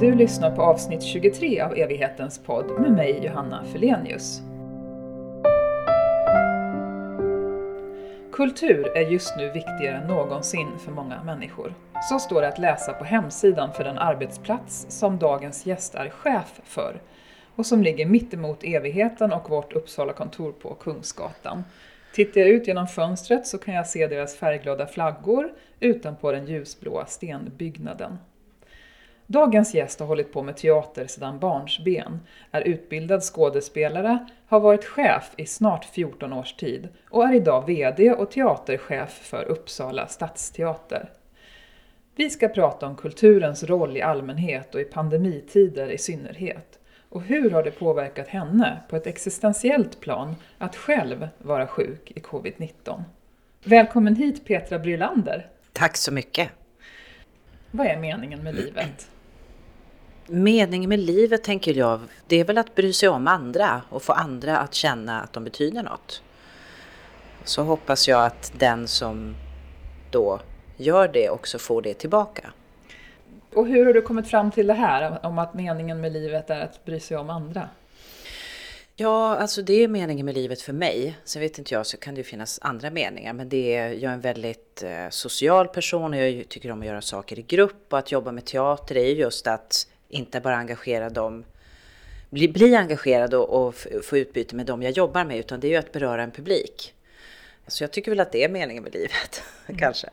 Du lyssnar på avsnitt 23 av Evighetens podd med mig Johanna Felenius. Kultur är just nu viktigare än någonsin för många människor. Så står det att läsa på hemsidan för den arbetsplats som dagens gäst är chef för och som ligger mittemot evigheten och vårt Uppsala kontor på Kungsgatan. Tittar jag ut genom fönstret så kan jag se deras färgglada flaggor utanpå den ljusblåa stenbyggnaden. Dagens gäst har hållit på med teater sedan barnsben, är utbildad skådespelare, har varit chef i snart 14 års tid och är idag VD och teaterchef för Uppsala stadsteater. Vi ska prata om kulturens roll i allmänhet och i pandemitider i synnerhet. Och hur har det påverkat henne på ett existentiellt plan att själv vara sjuk i covid-19? Välkommen hit Petra Brylander! Tack så mycket! Vad är meningen med livet? Meningen med livet tänker jag, det är väl att bry sig om andra och få andra att känna att de betyder något. Så hoppas jag att den som då gör det också får det tillbaka. Och hur har du kommit fram till det här om att meningen med livet är att bry sig om andra? Ja, alltså det är meningen med livet för mig. Sen vet inte jag så kan det ju finnas andra meningar. Men det är, jag är en väldigt eh, social person och jag tycker om att göra saker i grupp. Och att jobba med teater är just att inte bara engagera dem, bli, bli engagerad och, och få utbyte med dem jag jobbar med, utan det är ju att beröra en publik. Så jag tycker väl att det är meningen med livet, mm. kanske.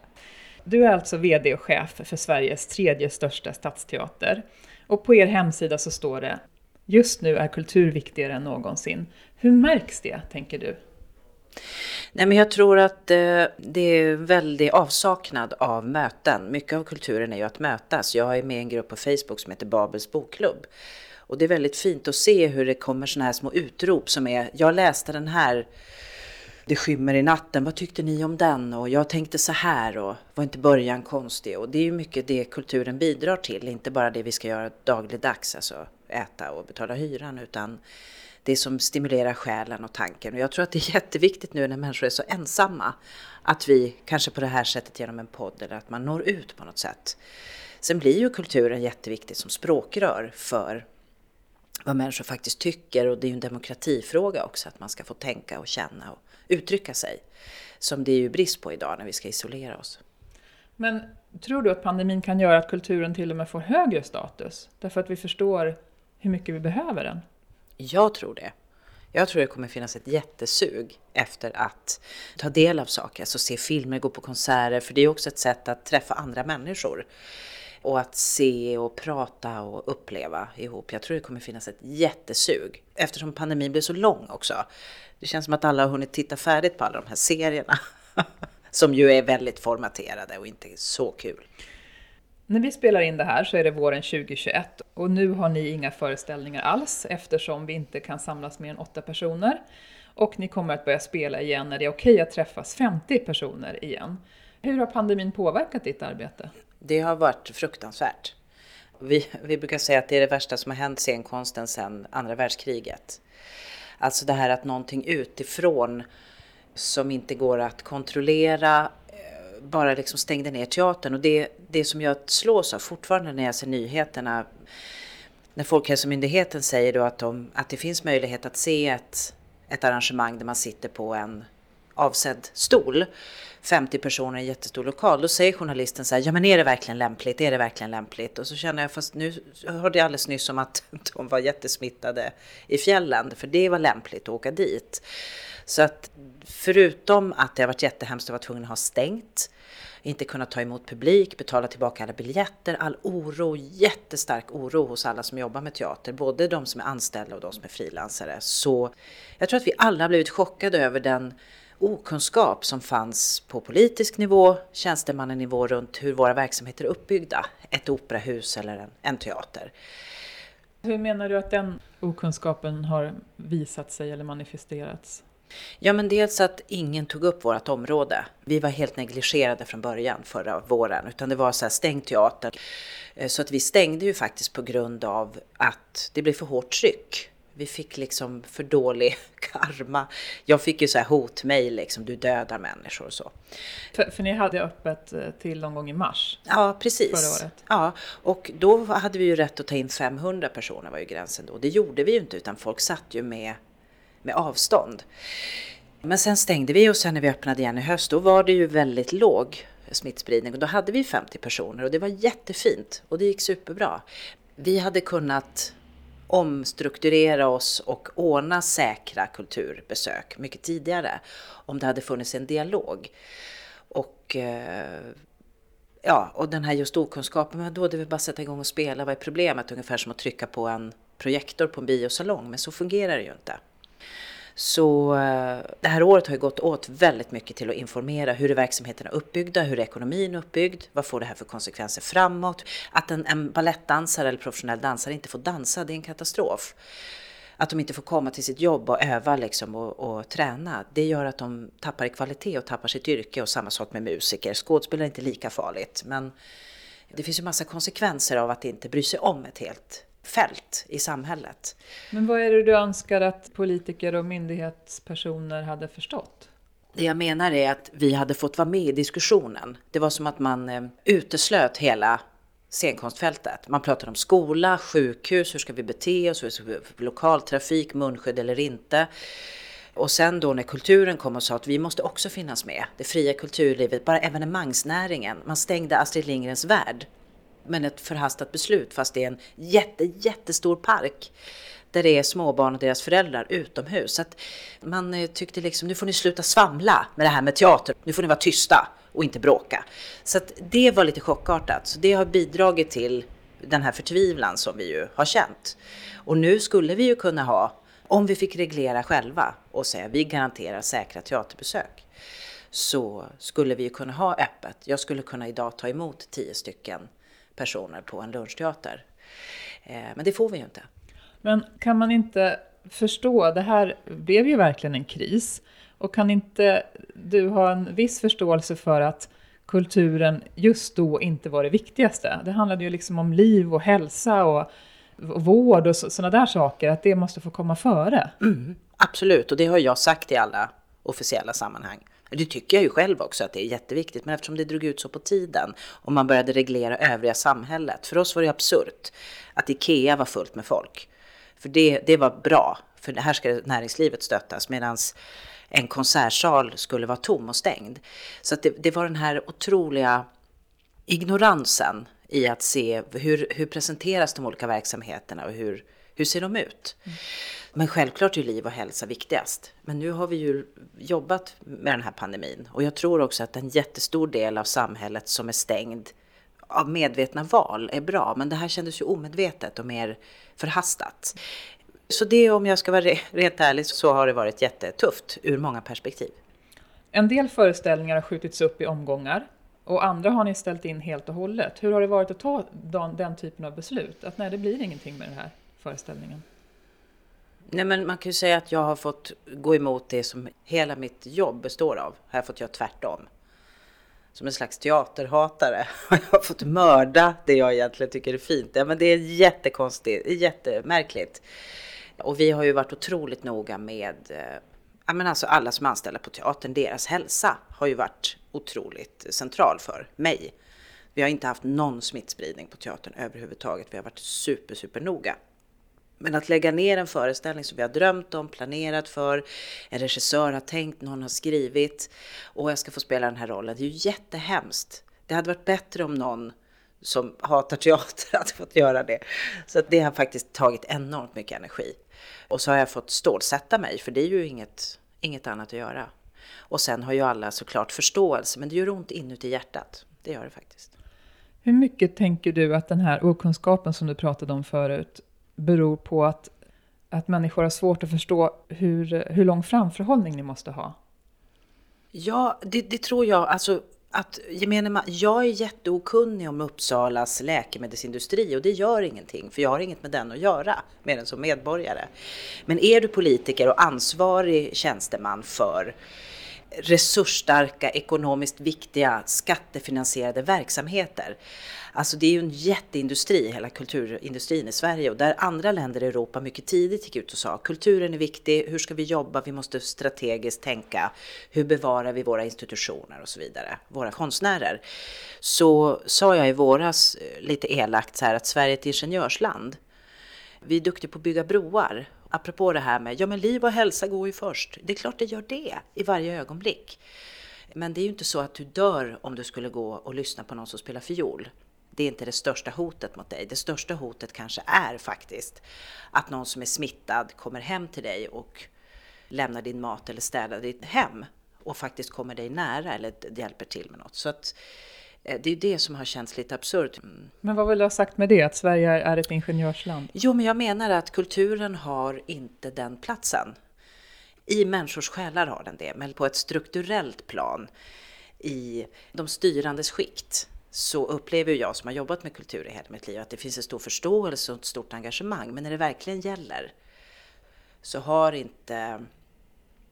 Du är alltså VD och chef för Sveriges tredje största stadsteater. Och på er hemsida så står det Just nu är kultur viktigare än någonsin. Hur märks det, tänker du? Nej, men jag tror att eh, det är väldigt avsaknad av möten. Mycket av kulturen är ju att mötas. Jag är med i en grupp på Facebook som heter Babels bokklubb. Och det är väldigt fint att se hur det kommer sådana här små utrop som är, jag läste den här det skymmer i natten, vad tyckte ni om den? Och jag tänkte så här och var inte början konstig? Och det är ju mycket det kulturen bidrar till, inte bara det vi ska göra dagligdags, alltså äta och betala hyran, utan det som stimulerar själen och tanken. Och jag tror att det är jätteviktigt nu när människor är så ensamma att vi kanske på det här sättet genom en podd eller att man når ut på något sätt. Sen blir ju kulturen jätteviktig som språkrör för vad människor faktiskt tycker och det är ju en demokratifråga också att man ska få tänka och känna och uttrycka sig. Som det är ju brist på idag när vi ska isolera oss. Men tror du att pandemin kan göra att kulturen till och med får högre status? Därför att vi förstår hur mycket vi behöver den? Jag tror det. Jag tror det kommer finnas ett jättesug efter att ta del av saker, alltså se filmer, gå på konserter, för det är också ett sätt att träffa andra människor. Och att se och prata och uppleva ihop. Jag tror det kommer finnas ett jättesug eftersom pandemin blev så lång också. Det känns som att alla har hunnit titta färdigt på alla de här serierna. som ju är väldigt formaterade och inte så kul. När vi spelar in det här så är det våren 2021 och nu har ni inga föreställningar alls eftersom vi inte kan samlas mer än åtta personer. Och ni kommer att börja spela igen när det är okej att träffas 50 personer igen. Hur har pandemin påverkat ditt arbete? Det har varit fruktansvärt. Vi, vi brukar säga att det är det värsta som har hänt scenkonsten sedan andra världskriget. Alltså det här att någonting utifrån som inte går att kontrollera eh, bara liksom stängde ner teatern. Och det, det som jag slås av fortfarande när jag ser nyheterna, när Folkhälsomyndigheten säger då att, de, att det finns möjlighet att se ett, ett arrangemang där man sitter på en avsedd stol, 50 personer i en jättestor lokal, då säger journalisten så här, ja men är det verkligen lämpligt, är det verkligen lämpligt? Och så känner jag, fast nu hörde jag alldeles nyss om att de var jättesmittade i fjällen, för det var lämpligt att åka dit. Så att förutom att det har varit jättehemskt att vara tvungen att ha stängt, inte kunna ta emot publik, betala tillbaka alla biljetter, all oro, jättestark oro hos alla som jobbar med teater, både de som är anställda och de som är frilansare. Så jag tror att vi alla har blivit chockade över den okunskap som fanns på politisk nivå, tjänstemannanivå runt hur våra verksamheter är uppbyggda. Ett operahus eller en, en teater. Hur menar du att den okunskapen har visat sig eller manifesterats? Ja, men dels att ingen tog upp vårt område. Vi var helt negligerade från början förra våren, utan det var så här stängd teater. Eh, så att vi stängde ju faktiskt på grund av att det blev för hårt tryck. Vi fick liksom för dålig karma. Jag fick ju så här hotmail liksom, du dödar människor och så. För, för ni hade öppet eh, till någon gång i mars? Ja, precis. Förra året. Ja, och då hade vi ju rätt att ta in 500 personer var ju gränsen då. Det gjorde vi ju inte utan folk satt ju med, med avstånd. Men sen stängde vi och sen när vi öppnade igen i höst då var det ju väldigt låg smittspridning och då hade vi 50 personer och det var jättefint och det gick superbra. Vi hade kunnat omstrukturera oss och ordna säkra kulturbesök mycket tidigare om det hade funnits en dialog. Och eh, ja, och den här just okunskapen, men då det vill bara sätta igång och spela, vad är problemet? Ungefär som att trycka på en projektor på en biosalong, men så fungerar det ju inte. Så eh, det här året har ju gått åt väldigt mycket till att informera hur är verksamheterna uppbyggda, hur är ekonomin uppbyggd, vad får det här för konsekvenser framåt? Att en, en balettdansare eller professionell dansare inte får dansa, det är en katastrof. Att de inte får komma till sitt jobb och öva liksom och, och träna, det gör att de tappar i kvalitet och tappar sitt yrke och samma sak med musiker. Skådespelare är inte lika farligt, men det finns ju massa konsekvenser av att inte bry sig om ett helt fält i samhället. Men vad är det du önskar att politiker och myndighetspersoner hade förstått? Det jag menar är att vi hade fått vara med i diskussionen. Det var som att man eh, uteslöt hela scenkonstfältet. Man pratade om skola, sjukhus, hur ska vi bete oss, lokaltrafik, munskydd eller inte. Och sen då när kulturen kom och sa att vi måste också finnas med, det fria kulturlivet, bara evenemangsnäringen. Man stängde Astrid Lindgrens värld men ett förhastat beslut fast det är en jätte, jättestor park där det är småbarn och deras föräldrar utomhus. Så att man eh, tyckte liksom, nu får ni sluta svamla med det här med teater. Nu får ni vara tysta och inte bråka. Så att det var lite chockartat. Så det har bidragit till den här förtvivlan som vi ju har känt. Och nu skulle vi ju kunna ha, om vi fick reglera själva och säga vi garanterar säkra teaterbesök, så skulle vi ju kunna ha öppet. Jag skulle kunna idag ta emot tio stycken personer på en lunchteater. Eh, men det får vi ju inte. Men kan man inte förstå, det här blev ju verkligen en kris. Och kan inte du ha en viss förståelse för att kulturen just då inte var det viktigaste? Det handlade ju liksom om liv och hälsa och vård och sådana där saker, att det måste få komma före. Mm, absolut, och det har jag sagt i alla officiella sammanhang. Det tycker jag ju själv också att det är jätteviktigt, men eftersom det drog ut så på tiden och man började reglera övriga samhället. För oss var det absurt att Ikea var fullt med folk. För det, det var bra, för här ska näringslivet stöttas, medan en konsertsal skulle vara tom och stängd. Så det, det, var den här otroliga ignoransen i att se hur, hur presenteras de olika verksamheterna och hur, hur ser de ut. Mm. Men självklart är liv och hälsa viktigast. Men nu har vi ju jobbat med den här pandemin och jag tror också att en jättestor del av samhället som är stängd av medvetna val är bra. Men det här kändes ju omedvetet och mer förhastat. Så det om jag ska vara rent ärlig så har det varit jättetufft ur många perspektiv. En del föreställningar har skjutits upp i omgångar och andra har ni ställt in helt och hållet. Hur har det varit att ta den typen av beslut? Att nej, det blir ingenting med det här föreställningen. Nej, men man kan ju säga att jag har fått gå emot det som hela mitt jobb består av. Här har jag fått göra tvärtom. Som en slags teaterhatare har jag fått mörda det jag egentligen tycker är fint. Ja, men det är jättekonstigt, jättemärkligt. Och vi har ju varit otroligt noga med eh, ja, men alltså alla som är anställda på teatern, deras hälsa har ju varit otroligt central för mig. Vi har inte haft någon smittspridning på teatern överhuvudtaget. Vi har varit super, super noga. Men att lägga ner en föreställning som vi har drömt om, planerat för, en regissör har tänkt, någon har skrivit och jag ska få spela den här rollen. Det är ju jättehemskt. Det hade varit bättre om någon som hatar teater hade fått göra det. Så att det har faktiskt tagit enormt mycket energi. Och så har jag fått stålsätta mig, för det är ju inget, inget annat att göra. Och sen har ju alla såklart förståelse, men det gör ont inuti hjärtat. Det gör det faktiskt. Hur mycket tänker du att den här okunskapen som du pratade om förut beror på att, att människor har svårt att förstå hur, hur lång framförhållning ni måste ha? Ja, det, det tror jag. Alltså, att gemene man, jag är jätteokunnig om Uppsalas läkemedelsindustri och det gör ingenting för jag har inget med den att göra mer än som medborgare. Men är du politiker och ansvarig tjänsteman för resursstarka, ekonomiskt viktiga, skattefinansierade verksamheter. Alltså det är ju en jätteindustri, hela kulturindustrin i Sverige och där andra länder i Europa mycket tidigt gick ut och sa kulturen är viktig, hur ska vi jobba, vi måste strategiskt tänka, hur bevarar vi våra institutioner och så vidare, våra konstnärer. Så sa jag i våras eh, lite elakt så här att Sverige är ett ingenjörsland. Vi är duktiga på att bygga broar apropå det här med, ja men liv och hälsa går ju först. Det är klart det gör det i varje ögonblick. Men det är ju inte så att du dör om du skulle gå och lyssna på någon som spelar fiol. Det är inte det största hotet mot dig. Det största hotet kanske är faktiskt att någon som är smittad kommer hem till dig och lämnar din mat eller städar ditt hem och faktiskt kommer dig nära eller hjälper till med något. Så att det är det som har känts lite absurt. Men vad vill du ha sagt med det, att Sverige är ett ingenjörsland? Jo, men jag menar att kulturen har inte den platsen. I människors själar har den det, men på ett strukturellt plan i de styrandes skikt så upplever jag som har jobbat med kultur i hela mitt liv att det finns en stor förståelse och ett stort engagemang. Men när det verkligen gäller så har inte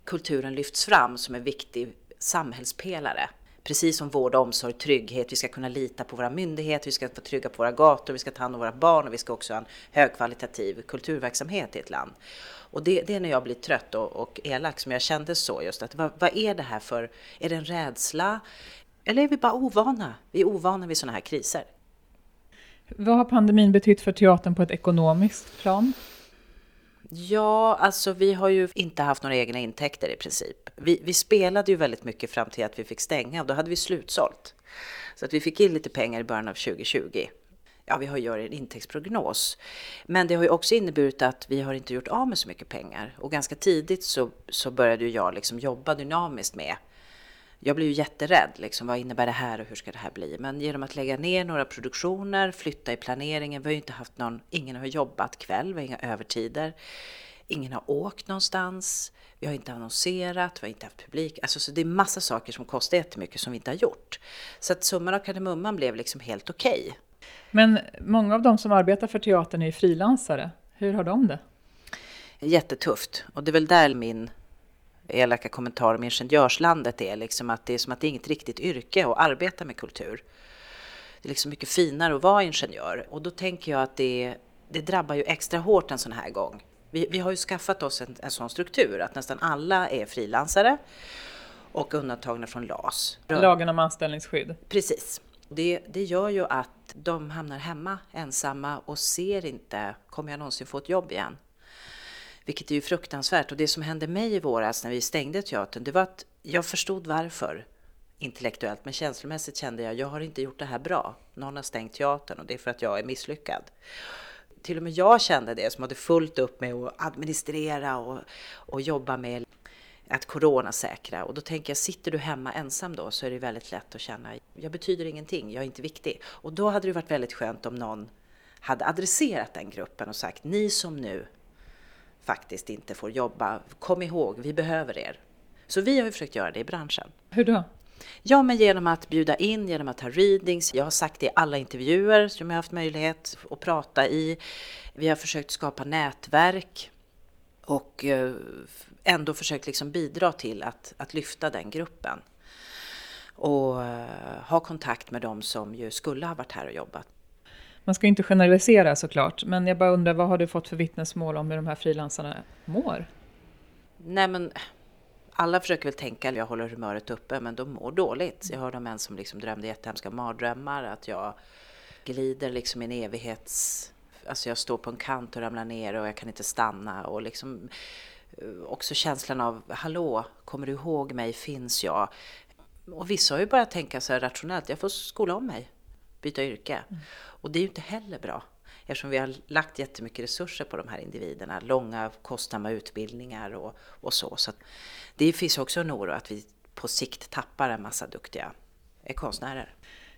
kulturen lyfts fram som en viktig samhällspelare Precis som vård, omsorg, trygghet. Vi ska kunna lita på våra myndigheter, vi ska vara trygga på våra gator, vi ska ta hand om våra barn och vi ska också ha en högkvalitativ kulturverksamhet i ett land. Och det, det är när jag blir trött och, och elak som jag kände så just att vad, vad är det här för, är det en rädsla? Eller är vi bara ovana? Vi är ovana vid sådana här kriser. Vad har pandemin betytt för teatern på ett ekonomiskt plan? Ja, alltså vi har ju inte haft några egna intäkter i princip. Vi, vi, spelade ju väldigt mycket fram till att vi fick stänga och då hade vi slutsålt. Så att vi fick in lite pengar i början av 2020. Ja, vi har ju en intäktsprognos. Men det har ju också inneburit att vi har inte gjort av med så mycket pengar. Och ganska tidigt så, så började ju jag liksom jobba dynamiskt med jag blev ju jätterädd. Liksom, vad innebär det här och hur ska det här bli? Men genom att lägga ner några produktioner, flytta i planeringen. Vi har ju inte haft någon, ingen har jobbat kväll, vi har inga övertider. Ingen har åkt någonstans. Vi har inte annonserat, vi har inte haft publik. Alltså, så det är massa saker som kostar jättemycket som vi inte har gjort. Så att summan av kardemumman blev liksom helt okej. Okay. Men många av de som arbetar för teatern är frilansare. Hur har de det? Jättetufft. Och det är väl där min elaka kommentar om ingenjörslandet är liksom att det är som att det är inget riktigt yrke att arbeta med kultur. Det är liksom mycket finare att vara ingenjör och då tänker jag att det, det drabbar ju extra hårt en sån här gång. Vi, vi har ju skaffat oss en, en sån struktur att nästan alla är frilansare och undantagna från LAS. Lagen om anställningsskydd. Precis. Det, det gör ju att de hamnar hemma ensamma och ser inte, kommer jag någonsin få ett jobb igen? Vilket är ju fruktansvärt. Och det som hände mig i våras när vi stängde teatern, det var att jag förstod varför intellektuellt, men känslomässigt kände jag, jag har inte gjort det här bra. Någon har stängt teatern och det är för att jag är misslyckad. Till och med jag kände det som hade fullt upp med att administrera och, och jobba med att coronasäkra. Och då tänker jag, sitter du hemma ensam då så är det väldigt lätt att känna, jag betyder ingenting, jag är inte viktig. Och då hade det varit väldigt skönt om någon hade adresserat den gruppen och sagt, ni som nu faktiskt inte får jobba. Kom ihåg, vi behöver er. Så vi har ju försökt göra det i branschen. Hur då? Ja, men genom att bjuda in, genom att ha readings. Jag har sagt det i alla intervjuer som jag har haft möjlighet att prata i. Vi har försökt skapa nätverk och eh, ändå försökt liksom bidra till att, att lyfta den gruppen. Och eh, ha kontakt med dem som ju skulle ha varit här och jobbat. Man ska inte generalisera såklart, men jag bara undrar vad har du fått för vittnesmål om hur de här frilansarna mår? Nej men alla försöker väl tänka att jag håller humöret uppe, men de mår dåligt. Jag hörde om en som liksom drömde jättehemska mardrömmar, att jag glider liksom i en evighets... Alltså jag står på en kant och ramlar ner och jag kan inte stanna och liksom eh, också känslan av hallå, kommer du ihåg mig, finns jag? Och vissa har ju börjat tänka så här rationellt, jag får skola om mig byta yrke. Mm. Och det är ju inte heller bra eftersom vi har lagt jättemycket resurser på de här individerna. Långa kostsamma utbildningar och, och så. Så det finns också en oro att vi på sikt tappar en massa duktiga konstnärer.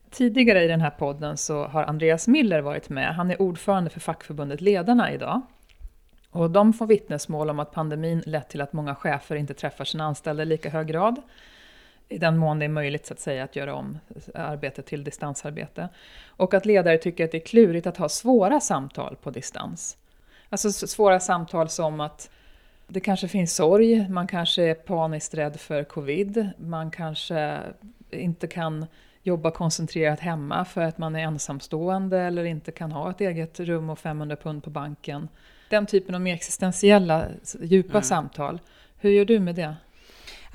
Tidigare i den här podden så har Andreas Miller varit med. Han är ordförande för fackförbundet Ledarna idag. Och de får vittnesmål om att pandemin lett till att många chefer inte träffar sina anställda i lika hög grad i den mån det är möjligt så att säga att göra om arbetet till distansarbete. Och att ledare tycker att det är klurigt att ha svåra samtal på distans. Alltså svåra samtal som att Det kanske finns sorg, man kanske är paniskt rädd för covid, man kanske inte kan jobba koncentrerat hemma för att man är ensamstående eller inte kan ha ett eget rum och 500 pund på banken. Den typen av mer existentiella, djupa mm. samtal. Hur gör du med det?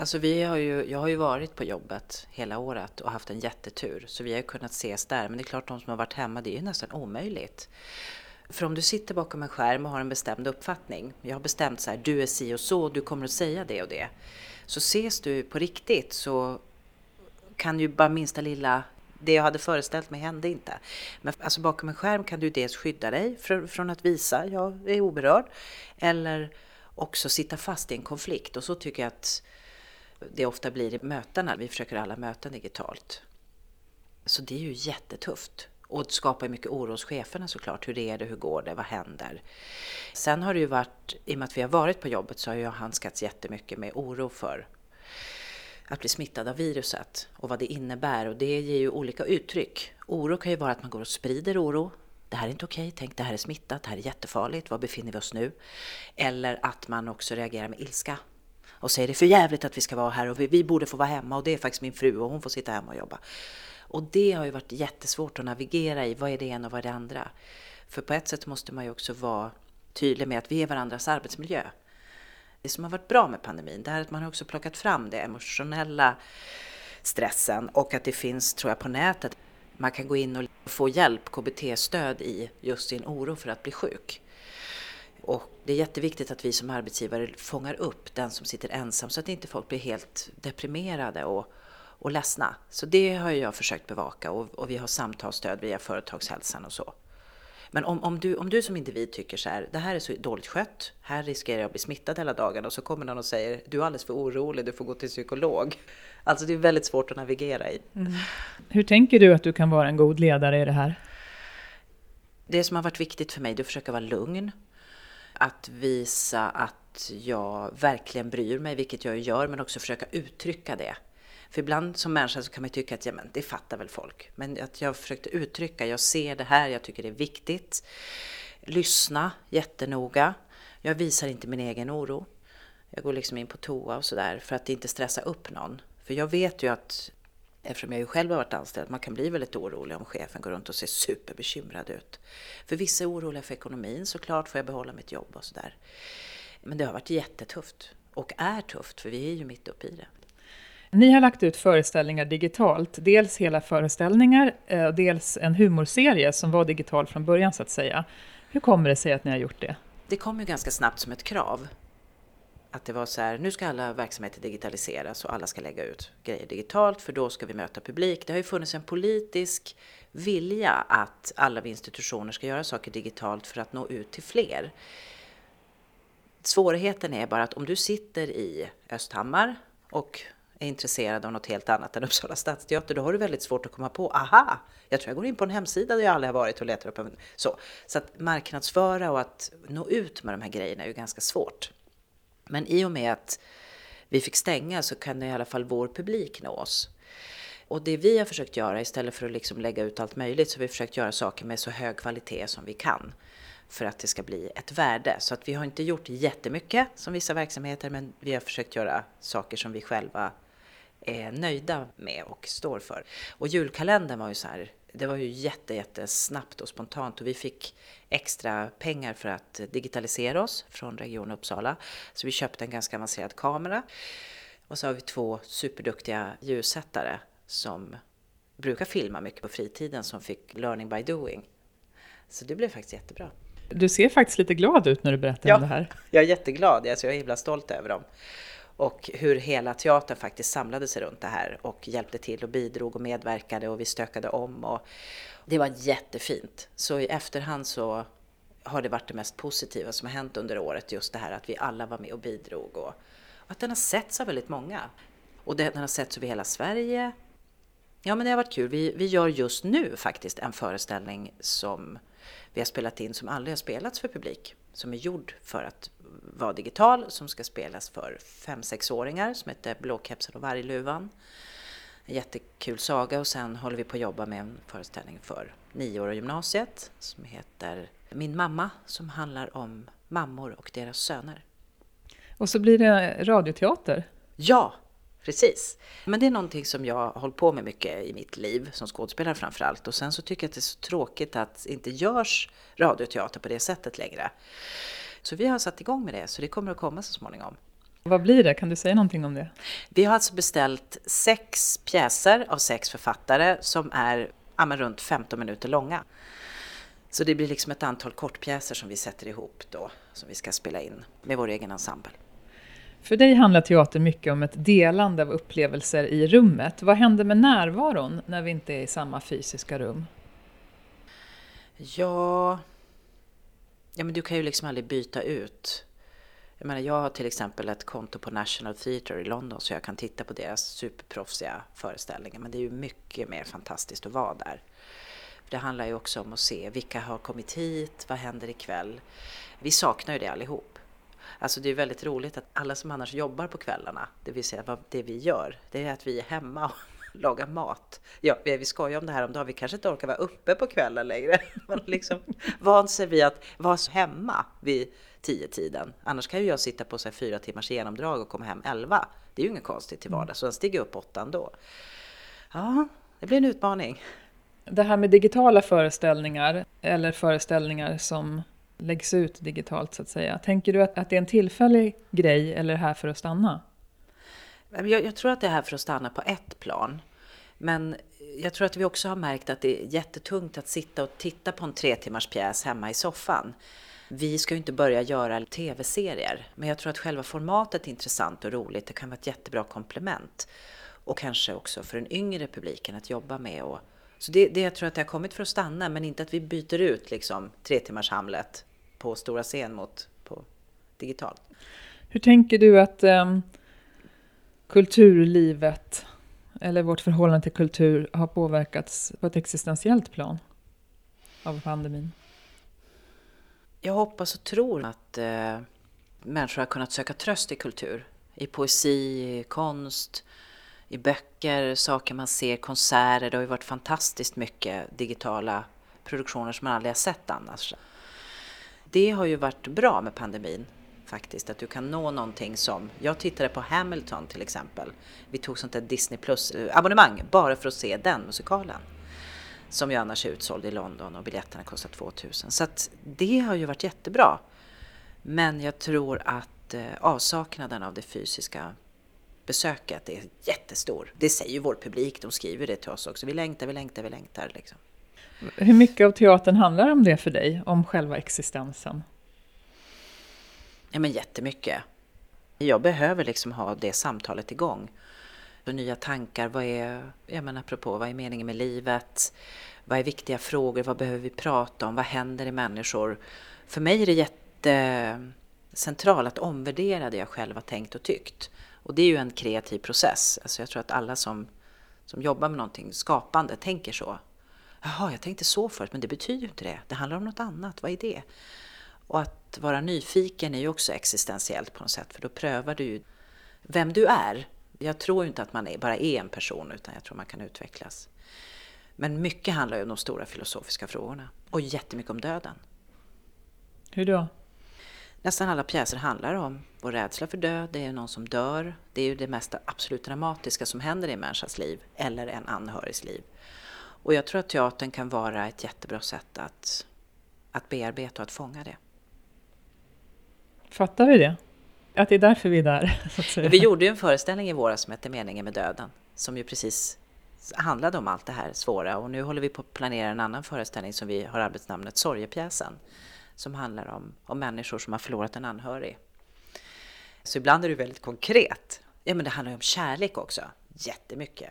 Alltså vi har ju, jag har ju varit på jobbet hela året och haft en jättetur. Så vi har kunnat ses där. Men det är klart, de som har varit hemma, det är ju nästan omöjligt. För om du sitter bakom en skärm och har en bestämd uppfattning. Jag har bestämt så här, du är si och så, du kommer att säga det och det. Så ses du på riktigt så kan ju bara minsta lilla det jag hade föreställt mig hände inte. Men alltså bakom en skärm kan du dels skydda dig från att visa jag är oberörd eller också sitta fast i en konflikt. Och så tycker jag att det ofta blir i mötena. Vi försöker alla möten digitalt. Så det är ju jättetufft. Och det skapar mycket oro hos cheferna såklart. Hur är det? Hur går det? Vad händer? Sen har det ju varit, i och med att vi har varit på jobbet så har jag handskats jättemycket med oro för att bli smittad av viruset och vad det innebär. Och det ger ju olika uttryck. Oro kan ju vara att man går och sprider oro. Det här är inte okej, tänk det här är smittat, det här är jättefarligt, var befinner vi oss nu? Eller att man också reagerar med ilska och säger det är för jävligt att vi ska vara här och vi, vi borde få vara hemma och det är faktiskt min fru och hon får sitta hemma och jobba. Och det har ju varit jättesvårt att navigera i, vad är det ena och vad är det andra? För på ett sätt måste man ju också vara tydlig med att vi är varandras arbetsmiljö. Det som har varit bra med pandemin, det är att man har också plockat fram det emotionella stressen och att det finns, tror jag, på nätet. Man kan gå in och få hjälp, KBT-stöd i just sin oro för att bli sjuk. Och det är jätteviktigt att vi som arbetsgivare fångar upp den som sitter ensam så att inte folk blir helt deprimerade och, och ledsna. Så det har jag försökt bevaka och, och vi har samtalsstöd via företagshälsan och så. Men om, om, du, om du som individ tycker så här, det här är så dåligt skött, här riskerar jag att bli smittad hela dagen och så kommer någon och säger, du är alldeles för orolig, du får gå till psykolog. Alltså det är väldigt svårt att navigera i. Mm. Hur tänker du att du kan vara en god ledare i det här? Det som har varit viktigt för mig är att försöka vara lugn. Att visa att jag verkligen bryr mig, vilket jag gör, men också försöka uttrycka det. För ibland som människa så kan man tycka att ja, men det fattar väl folk. Men att jag försökte uttrycka, jag ser det här, jag tycker det är viktigt. Lyssna jättenoga. Jag visar inte min egen oro. Jag går liksom in på toa och sådär för att inte stressa upp någon. För jag vet ju att, eftersom jag ju själv har varit anställd, att man kan bli väldigt orolig om chefen går runt och ser superbekymrad ut. För vissa är oroliga för ekonomin såklart, får jag behålla mitt jobb och sådär. Men det har varit jättetufft och är tufft för vi är ju mitt uppe i det. Ni har lagt ut föreställningar digitalt, dels hela föreställningar, eh, dels en humorserie som var digital från början så att säga. Hur kommer det sig att ni har gjort det? Det kom ju ganska snabbt som ett krav. Att det var så här, nu ska alla verksamheter digitaliseras och alla ska lägga ut grejer digitalt för då ska vi möta publik. Det har ju funnits en politisk vilja att alla institutioner ska göra saker digitalt för att nå ut till fler. Svårigheten är bara att om du sitter i Östhammar och är intresserad av något helt annat än Uppsala stadsteater, då har du väldigt svårt att komma på, aha, jag tror jag går in på en hemsida där jag aldrig har varit och letar upp en... Så, så att marknadsföra och att nå ut med de här grejerna är ju ganska svårt. Men i och med att vi fick stänga så kan i alla fall vår publik nå oss. Och det vi har försökt göra istället för att liksom lägga ut allt möjligt så har vi försökt göra saker med så hög kvalitet som vi kan för att det ska bli ett värde. Så att vi har inte gjort jättemycket som vissa verksamheter men vi har försökt göra saker som vi själva är nöjda med och står för. Och julkalendern var ju så här, det var ju jätte, jättesnabbt och spontant och vi fick extra pengar för att digitalisera oss från Region Uppsala. Så vi köpte en ganska avancerad kamera. Och så har vi två superduktiga ljussättare som brukar filma mycket på fritiden som fick learning by doing. Så det blev faktiskt jättebra. Du ser faktiskt lite glad ut när du berättar ja, om det här. Jag är jätteglad, alltså jag är himla stolt över dem och hur hela teatern faktiskt samlade sig runt det här och hjälpte till och bidrog och medverkade och vi stökade om. Och det var jättefint. Så i efterhand så har det varit det mest positiva som har hänt under året, just det här att vi alla var med och bidrog och, och att den har setts av väldigt många. Och den har setts över hela Sverige. Ja, men det har varit kul. Vi, vi gör just nu faktiskt en föreställning som vi har spelat in som aldrig har spelats för publik, som är gjord för att vara digital som ska spelas för 5-6-åringar som heter Blåkepsen och vargluvan. En jättekul saga och sen håller vi på att jobba med en föreställning för nioåriga gymnasiet som heter Min mamma som handlar om mammor och deras söner. Och så blir det radioteater. Ja, precis. Men det är någonting som jag har hållit på med mycket i mitt liv, som skådespelare framför allt. Och sen så tycker jag att det är så tråkigt att det inte görs radioteater på det sättet längre. Så vi har satt igång med det, så det kommer att komma så småningom. Vad blir det? Kan du säga någonting om det? Vi har alltså beställt sex pjäser av sex författare som är ja, runt 15 minuter långa. Så det blir liksom ett antal kortpjäser som vi sätter ihop då, som vi ska spela in med vår egen ensemble. För dig handlar teater mycket om ett delande av upplevelser i rummet. Vad händer med närvaron när vi inte är i samma fysiska rum? Ja, ja men du kan ju liksom aldrig byta ut. Jag menar, jag har till exempel ett konto på National Theatre i London så jag kan titta på deras superproffsiga föreställningar. Men det är ju mycket mer fantastiskt att vara där. Det handlar ju också om att se vilka har kommit hit, vad händer ikväll? Vi saknar ju det allihop. Alltså det är väldigt roligt att alla som annars jobbar på kvällarna, det vill säga vad det vi gör, det är att vi är hemma och lagar mat. Ja, vi skojar om det här om dagen, vi kanske inte orkar vara uppe på kvällen längre. Man liksom vant sig vid att vara hemma vid tio tiden. Annars kan ju jag sitta på så här fyra timmars genomdrag och komma hem elva. Det är ju inget konstigt till vardags, så den stiger upp åtta ändå. Ja, det blir en utmaning. Det här med digitala föreställningar, eller föreställningar som läggs ut digitalt så att säga. Tänker du att, att det är en tillfällig grej eller är det här för att stanna? Jag, jag tror att det är här för att stanna på ett plan. Men jag tror att vi också har märkt att det är jättetungt att sitta och titta på en tre timmars pjäs hemma i soffan. Vi ska ju inte börja göra tv-serier, men jag tror att själva formatet är intressant och roligt. Det kan vara ett jättebra komplement. Och kanske också för den yngre publiken att jobba med. Och, så det, det jag tror att det har kommit för att stanna, men inte att vi byter ut liksom tre timmars Hamlet på stora scen mot på digitalt. Hur tänker du att um, kulturlivet eller vårt förhållande till kultur har påverkats på ett existentiellt plan av pandemin? Jag hoppas och tror att eh, människor har kunnat söka tröst i kultur. I poesi, i konst, i böcker, saker man ser, konserter. Det har ju varit fantastiskt mycket digitala produktioner som man aldrig har sett annars. Det har ju varit bra med pandemin faktiskt, att du kan nå någonting som, jag tittade på Hamilton till exempel. Vi tog sånt där Disney plus eh, abonnemang bara för att se den musikalen. Som ju annars är utsåld i London och biljetterna kostar 2000. Så att det har ju varit jättebra. Men jag tror att eh, avsaknaden av det fysiska besöket är jättestor. Det säger ju vår publik, de skriver det till oss också. Vi längtar, vi längtar, vi längtar. Liksom. Hur mycket av teatern handlar om det för dig, om själva existensen? Ja men jättemycket. Jag behöver liksom ha det samtalet igång. Och nya tankar, vad är, jag menar apropå, vad är meningen med livet? Vad är viktiga frågor? Vad behöver vi prata om? Vad händer i människor? För mig är det jättecentralt att omvärdera det jag själv har tänkt och tyckt. Och det är ju en kreativ process. Alltså jag tror att alla som, som jobbar med någonting skapande tänker så. Jaha, jag tänkte så förut, men det betyder ju inte det. Det handlar om något annat. Vad är det? Och att vara nyfiken är ju också existentiellt på något sätt, för då prövar du ju vem du är. Jag tror inte att man bara är en person, utan jag tror man kan utvecklas. Men mycket handlar ju om de stora filosofiska frågorna och jättemycket om döden. Hur då? Nästan alla pjäser handlar om vår rädsla för död, det är någon som dör. Det är ju det mest absolut dramatiska som händer i en människas liv, eller en anhörigs liv. Och jag tror att teatern kan vara ett jättebra sätt att, att bearbeta och att fånga det. Fattar vi det? Att det är därför vi är där? Vi gjorde ju en föreställning i våras som hette Meningen med döden, som ju precis handlade om allt det här svåra. Och nu håller vi på att planera en annan föreställning som vi har arbetsnamnet Sorgepjäsen, som handlar om, om människor som har förlorat en anhörig. Så ibland är det väldigt konkret. Ja, men det handlar ju om kärlek också, jättemycket.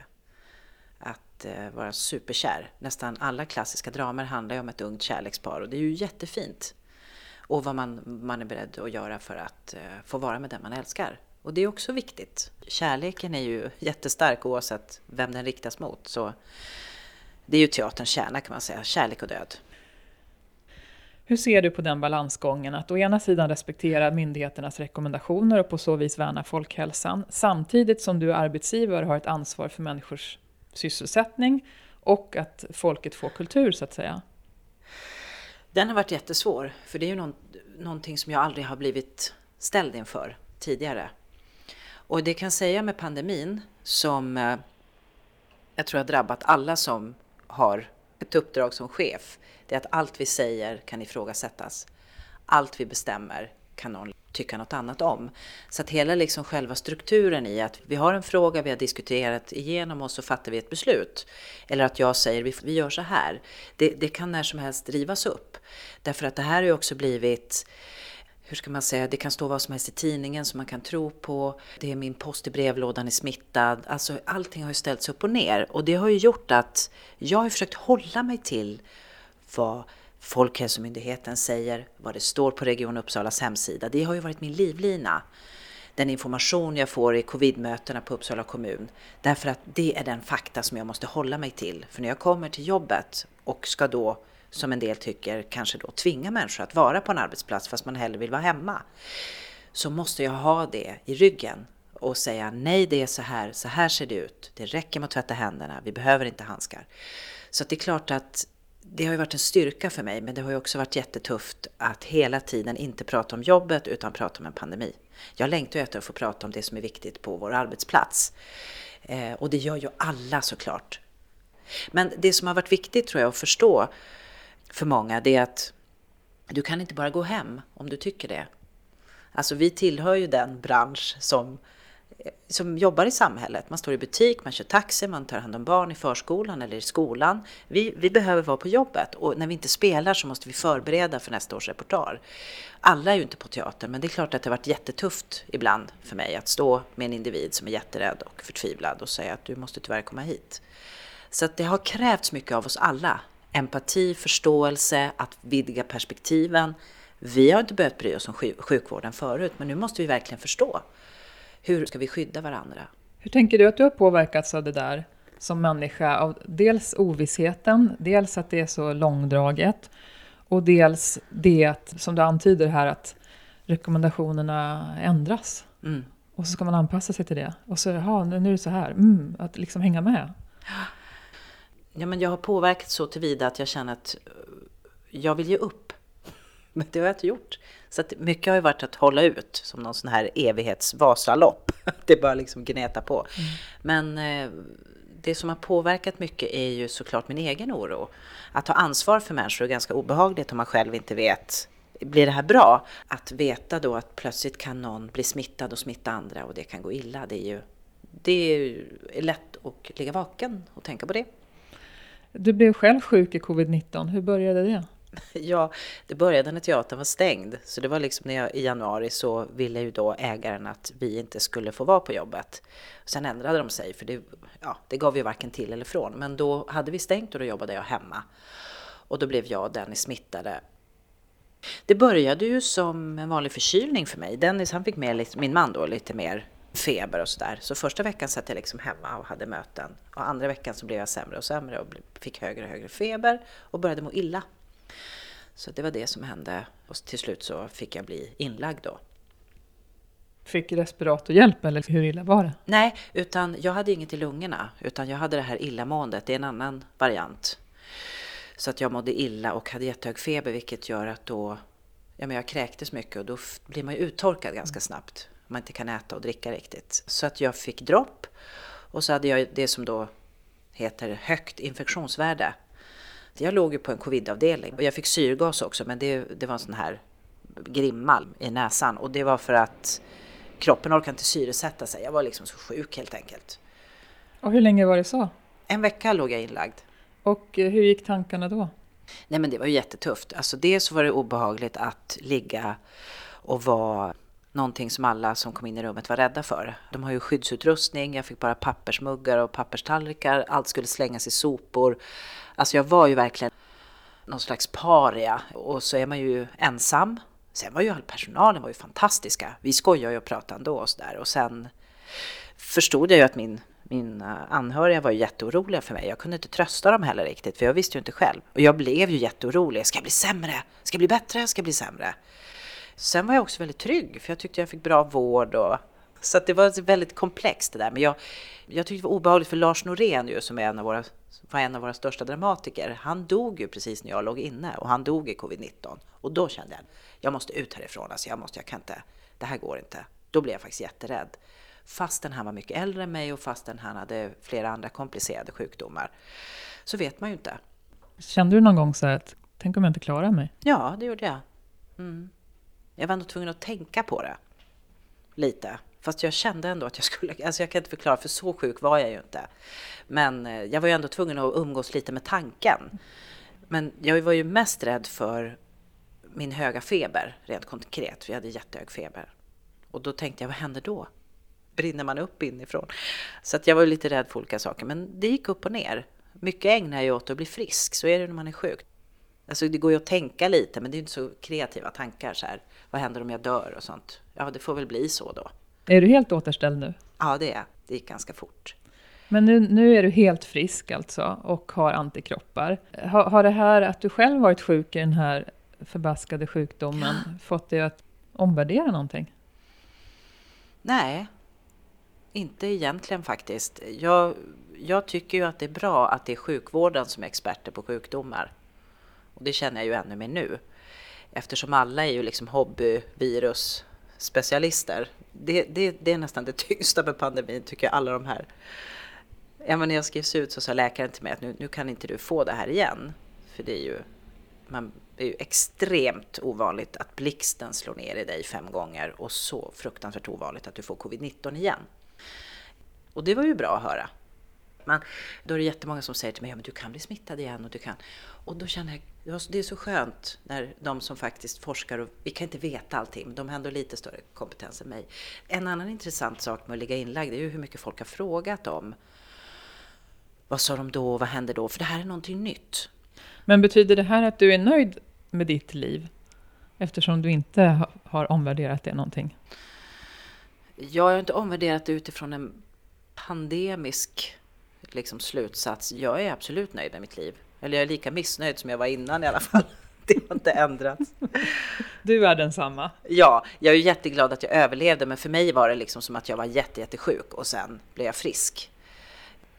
Att eh, vara superkär. Nästan alla klassiska dramer handlar ju om ett ungt kärlekspar och det är ju jättefint och vad man, man är beredd att göra för att eh, få vara med den man älskar. Och det är också viktigt. Kärleken är ju jättestark oavsett vem den riktas mot. Så det är ju teaterns kärna kan man säga, kärlek och död. Hur ser du på den balansgången att å ena sidan respektera myndigheternas rekommendationer och på så vis värna folkhälsan, samtidigt som du arbetsgivare har ett ansvar för människors sysselsättning och att folket får kultur så att säga? Den har varit jättesvår, för det är ju någon, någonting som jag aldrig har blivit ställd inför. tidigare. Och det kan säga med pandemin som eh, jag tror har drabbat alla som har ett uppdrag som chef. Det är att allt vi säger kan ifrågasättas. Allt vi bestämmer kan någon tycka något annat om. Så att hela liksom själva strukturen i att vi har en fråga, vi har diskuterat igenom och så fattar vi ett beslut. Eller att jag säger vi, gör så här. Det, det kan när som helst rivas upp. Därför att det här har ju också blivit hur ska man säga, det kan stå vad som helst i tidningen som man kan tro på. Det är min post i brevlådan är smittad. Alltså allting har ju ställts upp och ner. Och det har ju gjort att jag har försökt hålla mig till vad Folkhälsomyndigheten säger, vad det står på Region Uppsalas hemsida. Det har ju varit min livlina. Den information jag får i covidmötena på Uppsala kommun. Därför att det är den fakta som jag måste hålla mig till. För när jag kommer till jobbet och ska då, som en del tycker, kanske då tvinga människor att vara på en arbetsplats fast man hellre vill vara hemma. Så måste jag ha det i ryggen och säga nej, det är så här, så här ser det ut. Det räcker med att tvätta händerna, vi behöver inte handskar. Så det är klart att det har ju varit en styrka för mig, men det har ju också varit jättetufft att hela tiden inte prata om jobbet utan prata om en pandemi. Jag längtar ju efter att få prata om det som är viktigt på vår arbetsplats. Eh, och det gör ju alla såklart. Men det som har varit viktigt tror jag att förstå för många, det är att du kan inte bara gå hem om du tycker det. Alltså vi tillhör ju den bransch som som jobbar i samhället. Man står i butik, man kör taxi, man tar hand om barn i förskolan eller i skolan. Vi, vi behöver vara på jobbet och när vi inte spelar så måste vi förbereda för nästa års repertoar. Alla är ju inte på teater, men det är klart att det har varit jättetufft ibland för mig att stå med en individ som är jätterädd och förtvivlad och säga att du måste tyvärr komma hit. Så att det har krävts mycket av oss alla. Empati, förståelse, att vidga perspektiven. Vi har inte behövt bry oss om sjukvården förut, men nu måste vi verkligen förstå hur ska vi skydda varandra? Hur tänker du att du har påverkats av det där som människa? Av dels ovissheten, dels att det är så långdraget och dels det som du antyder här, att rekommendationerna ändras. Mm. Och så ska man anpassa sig till det. Och så, jaha, nu är det så här. Mm, att liksom hänga med. Ja, men jag har påverkats så tillvida att jag känner att jag vill ge upp. Men det har jag inte gjort. Så att mycket har ju varit att hålla ut som någon sån här evighetsvasalopp. Det är bara liksom gneta på. Mm. Men eh, det som har påverkat mycket är ju såklart min egen oro. Att ta ansvar för människor är ganska obehagligt om man själv inte vet blir det här bra? Att veta då att plötsligt kan någon bli smittad och smitta andra och det kan gå illa. Det är ju det är lätt att ligga vaken och tänka på det. Du blev själv sjuk i covid-19. Hur började det? Ja, det började när teatern var stängd. Så det var liksom när jag, i januari så ville ju då ägaren att vi inte skulle få vara på jobbet. Sen ändrade de sig för det, ja, det gav ju varken till eller från. Men då hade vi stängt och då jobbade jag hemma. Och då blev jag och Dennis smittade. Det började ju som en vanlig förkylning för mig. Dennis han fick med lite, min man då lite mer feber och sådär. Så första veckan satt jag liksom hemma och hade möten. Och andra veckan så blev jag sämre och sämre och fick högre och högre feber och började må illa. Så det var det som hände och till slut så fick jag bli inlagd då. Fick respiratorhjälp eller hur illa var det? Nej, utan jag hade inget i lungorna utan jag hade det här illamåendet, det är en annan variant. Så att jag mådde illa och hade jättehög feber vilket gör att då, ja men jag kräktes mycket och då blir man ju uttorkad ganska snabbt. Man inte kan äta och dricka riktigt. Så att jag fick dropp och så hade jag det som då heter högt infektionsvärde jag låg ju på en covidavdelning och jag fick syrgas också men det, det var en sån här grimma i näsan och det var för att kroppen orkade inte syresätta sig. Jag var liksom så sjuk helt enkelt. Och hur länge var det så? En vecka låg jag inlagd. Och eh, hur gick tankarna då? Nej men det var ju jättetufft. Alltså dels var det obehagligt att ligga och vara någonting som alla som kom in i rummet var rädda för. De har ju skyddsutrustning, jag fick bara pappersmuggar och papperstallrikar, allt skulle slängas i sopor. Alltså jag var ju verkligen någon slags paria och så är man ju ensam. Sen var ju all personalen var ju fantastiska. Vi skojade ju och pratade ändå och sådär och sen förstod jag ju att min min eh, anhöriga var ju jätteoroliga för mig. Jag kunde inte trösta dem heller riktigt, för jag visste ju inte själv. Och jag blev ju jätteorolig. Ska jag bli sämre? Ska jag bli bättre? Ska jag bli sämre? Sen var jag också väldigt trygg, för jag tyckte jag fick bra vård. Och, så det var väldigt komplext det där. Men jag, jag tyckte det var obehagligt för Lars Norén ju, som är en av våra, var en av våra största dramatiker. Han dog ju precis när jag låg inne och han dog i covid-19. Och då kände jag, jag måste ut härifrån. Alltså jag, måste, jag kan inte, det här går inte. Då blev jag faktiskt jätterädd. Fastän han var mycket äldre än mig och fastän han hade flera andra komplicerade sjukdomar. Så vet man ju inte. Kände du någon gång så här att, tänk om jag inte klarar mig? Ja, det gjorde jag. Mm. Jag var nog tvungen att tänka på det. Lite. Fast jag kände ändå att jag skulle, alltså jag kan inte förklara för så sjuk var jag ju inte. Men eh, jag var ju ändå tvungen att umgås lite med tanken. Men jag var ju mest rädd för min höga feber, rent konkret. Vi hade jättehög feber. Och då tänkte jag, vad händer då? Brinner man upp inifrån? Så att jag var lite rädd för olika saker. Men det gick upp och ner. Mycket ägnar jag åt att bli frisk, så är det när man är sjuk. Alltså det går ju att tänka lite, men det är inte så kreativa tankar så här. Vad händer om jag dör och sånt? Ja, det får väl bli så då. Är du helt återställd nu? Ja, det är Det gick ganska fort. Men nu, nu är du helt frisk alltså och har antikroppar. Har, har det här att du själv varit sjuk i den här förbaskade sjukdomen fått dig att omvärdera någonting? Nej, inte egentligen faktiskt. Jag, jag tycker ju att det är bra att det är sjukvården som är experter på sjukdomar. Och det känner jag ju ännu mer nu. Eftersom alla är ju liksom specialister. Det, det, det är nästan det tyngsta med pandemin tycker jag, alla de här. Även när jag skrevs ut så sa läkaren till mig att nu, nu kan inte du få det här igen. För det är ju, man, det är ju extremt ovanligt att blixten slår ner i dig fem gånger och så fruktansvärt ovanligt att du får covid-19 igen. Och det var ju bra att höra. Men då är det jättemånga som säger till mig, ja, men du kan bli smittad igen och du kan. Och då känner jag, det är så skönt när de som faktiskt forskar, och vi kan inte veta allting, men de har ändå lite större kompetens än mig. En annan intressant sak med att ligga inlagd är ju hur mycket folk har frågat om vad sa de då, vad händer då? För det här är någonting nytt. Men betyder det här att du är nöjd med ditt liv? Eftersom du inte har omvärderat det någonting? Jag har inte omvärderat det utifrån en pandemisk liksom, slutsats. Jag är absolut nöjd med mitt liv. Eller jag är lika missnöjd som jag var innan i alla fall. Det har inte ändrats. Du är densamma? Ja, jag är jätteglad att jag överlevde, men för mig var det liksom som att jag var jätte, jättesjuk och sen blev jag frisk.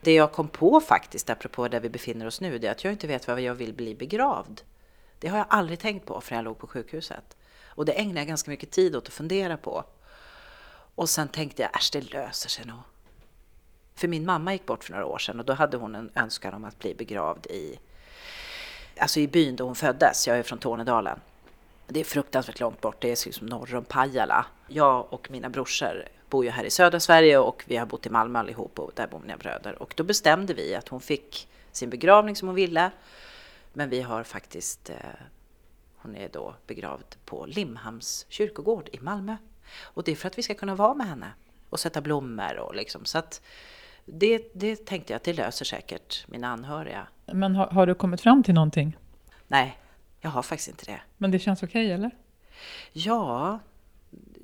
Det jag kom på faktiskt, apropå där vi befinner oss nu, det är att jag inte vet vad jag vill bli begravd. Det har jag aldrig tänkt på förrän jag låg på sjukhuset. Och det ägnar jag ganska mycket tid åt att fundera på. Och sen tänkte jag, äsch det löser sig nog. För min mamma gick bort för några år sedan och då hade hon en önskan om att bli begravd i, alltså i byn då hon föddes. Jag är från Tornedalen. Det är fruktansvärt långt bort, det är liksom norr om Pajala. Jag och mina brorsor bor ju här i södra Sverige och vi har bott i Malmö allihop och där bor mina bröder. Och då bestämde vi att hon fick sin begravning som hon ville. Men vi har faktiskt, eh, hon är då begravd på Limhamns kyrkogård i Malmö. Och det är för att vi ska kunna vara med henne och sätta blommor och liksom så att det, det tänkte jag att det löser säkert mina anhöriga. Men har, har, du kommit fram till någonting? Nej, jag har faktiskt inte det. Men det känns okej okay, eller? Ja,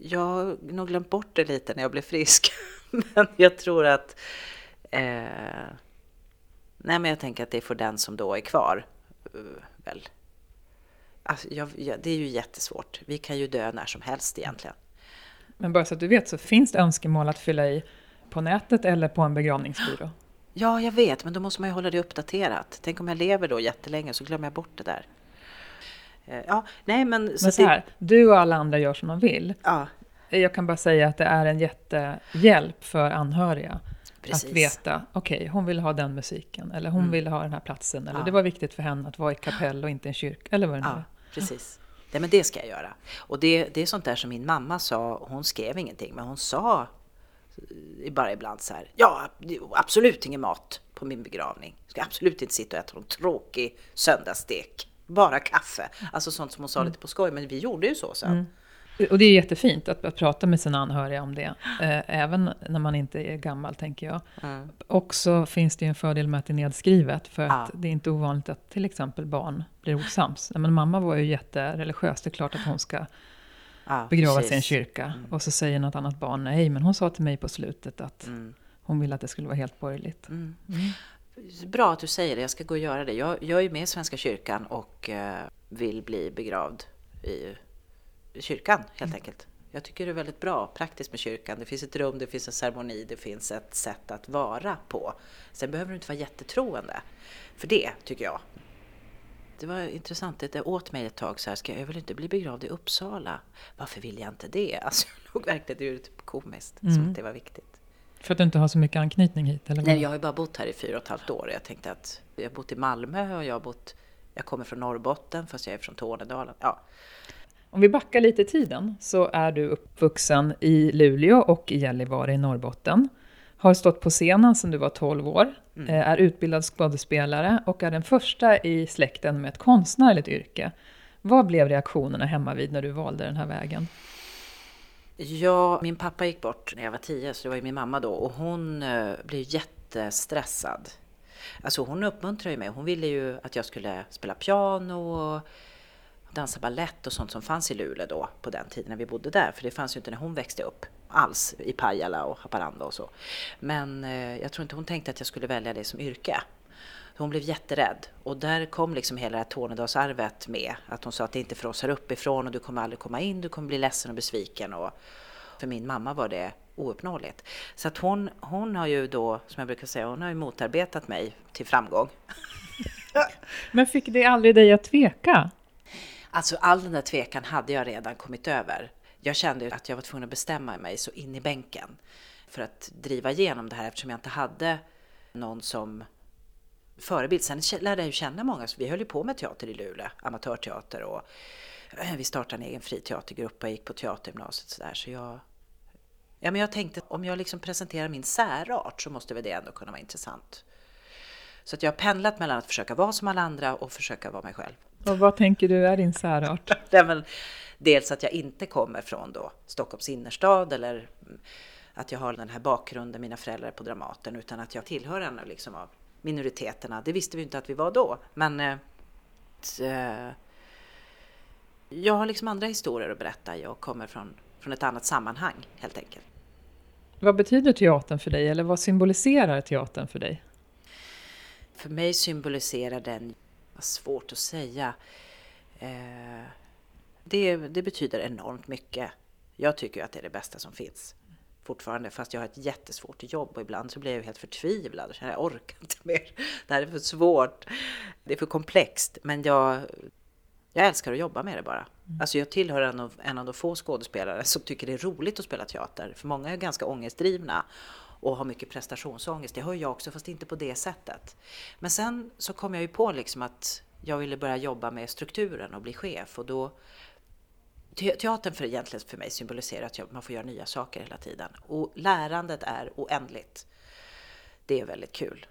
jag har nog glömt bort det lite när jag blev frisk. men jag tror att... Eh, nej, men jag tänker att det är för den som då är kvar. Uh, väl. Alltså, jag, jag, det är ju jättesvårt. Vi kan ju dö när som helst egentligen. Men bara så att du vet så finns det önskemål att fylla i på nätet eller på en begravningsbyrå? Ja, jag vet, men då måste man ju hålla det uppdaterat. Tänk om jag lever då jättelänge så glömmer jag bort det där. Eh, ja, nej men... Så, men så här, det... du och alla andra gör som de vill. Ja. Jag kan bara säga att det är en jättehjälp för anhöriga. Precis. Att veta, okej, okay, hon vill ha den musiken, eller hon mm. vill ha den här platsen, eller ja. det var viktigt för henne att vara i kapell och inte i en kyrka, eller vad det nu ja, är. Precis. Nej, men det ska jag göra. Och det, det är sånt där som min mamma sa, hon skrev ingenting, men hon sa bara ibland så här, ja, absolut ingen mat på min begravning. Jag ska absolut inte sitta och äta någon tråkig söndagsstek. Bara kaffe. Alltså sånt som hon sa mm. lite på skoj, men vi gjorde ju så sen. Mm. Och det är jättefint att, att prata med sina anhöriga om det. Eh, även när man inte är gammal, tänker jag. Mm. Också finns det ju en fördel med att det är nedskrivet. För att ja. det är inte ovanligt att till exempel barn blir osams. Men mamma var ju jättereligiös. Det är klart att hon ska ja, begravas i en kyrka. Mm. Och så säger något annat barn nej, men hon sa till mig på slutet att mm. hon ville att det skulle vara helt borgerligt. Mm. mm. Bra att du säger det, jag ska gå och göra det. Jag, jag är med i Svenska kyrkan och eh, vill bli begravd i kyrkan helt mm. enkelt. Jag tycker det är väldigt bra, praktiskt med kyrkan. Det finns ett rum, det finns en ceremoni, det finns ett sätt att vara på. Sen behöver du inte vara jättetroende för det, tycker jag. Det var intressant. Det åt mig ett tag så här, ska jag, vill inte bli begravd i Uppsala. Varför vill jag inte det? Alltså, jag låg verkligen, det är typ komiskt, mm. som att det var viktigt. För att du inte har så mycket anknytning hit? Eller Nej, jag har ju bara bott här i fyra och ett halvt år. Jag tänkte att jag har bott i Malmö och jag har bott, jag kommer från Norrbotten fast jag är från Tornedalen. Ja. Om vi backar lite i tiden så är du uppvuxen i Luleå och i Gällivare i Norrbotten. Har stått på scenen sedan du var 12 år, mm. Eh, är utbildad skådespelare och är den första i släkten med ett konstnärligt yrke. Vad blev reaktionerna hemma vid när du valde den här vägen? Ja, min pappa gick bort när jag var tio, så det var ju min mamma då. Och hon eh, blev jättestressad. Alltså hon uppmuntrade ju mig. Hon ville ju att jag skulle spela piano och dansa ballett och sånt som fanns i Luleå då på den tiden när vi bodde där. För det fanns ju inte när hon växte upp alls i Pajala och Haparanda och så. Men eh, jag tror inte hon tänkte att jag skulle välja det som yrke. Hon blev jätterädd och där kom liksom hela det här Tornedalsarvet med. Att hon sa att det är inte för oss här uppifrån och du kommer aldrig komma in, du kommer bli ledsen och besviken. Och för min mamma var det ouppnåeligt. Så att hon, hon har ju då, som jag brukar säga, hon har ju motarbetat mig till framgång. Men fick det aldrig dig att tveka? Alltså all den där tvekan hade jag redan kommit över. Jag kände att jag var tvungen att bestämma mig så in i bänken för att driva igenom det här eftersom jag inte hade någon som förebild. Sen lärde jag känna många, så vi höll ju på med teater i Luleå, amatörteater och eh, vi startade en egen friteatergrupp och jag gick på teatergymnasiet sådär. Så jag, ja, men jag tänkte om jag liksom presenterar min särart så måste väl det ändå kunna vara intressant. Så att jag har pendlat mellan att försöka vara som alla andra och försöka vara mig själv. Och vad tänker du är din särart? är väl dels att jag inte kommer från då Stockholms innerstad eller att jag har den här bakgrunden, mina föräldrar på Dramaten, utan att jag tillhör en liksom av minoriteterna. Det visste vi inte att vi var då. Men eh, jag har liksom andra historier att berätta. Jag kommer från, från ett annat sammanhang helt enkelt. Vad betyder teatern för dig eller vad symboliserar teatern för dig? För mig symboliserar den, svårt att säga, eh, det, det betyder enormt mycket. Jag tycker att det är det bästa som finns fortfarande fast jag har ett jättesvårt jobb och ibland så blir jag helt förtvivlad och känner jag orkar inte mer. Det här är för svårt. Det är för komplext. Men jag, jag älskar att jobba med det bara. Mm. Alltså jag tillhör en av, en av de få skådespelare som tycker det är roligt att spela teater. För många är ganska ångestdrivna och har mycket prestationsångest. Det har jag också, fast inte på det sättet. Men sen så kom jag ju på liksom att jag ville börja jobba med strukturen och bli chef och då teatern för egentligen för mig symboliserar att man får göra nya saker hela tiden. Och lärandet är oändligt. Det är väldigt kul.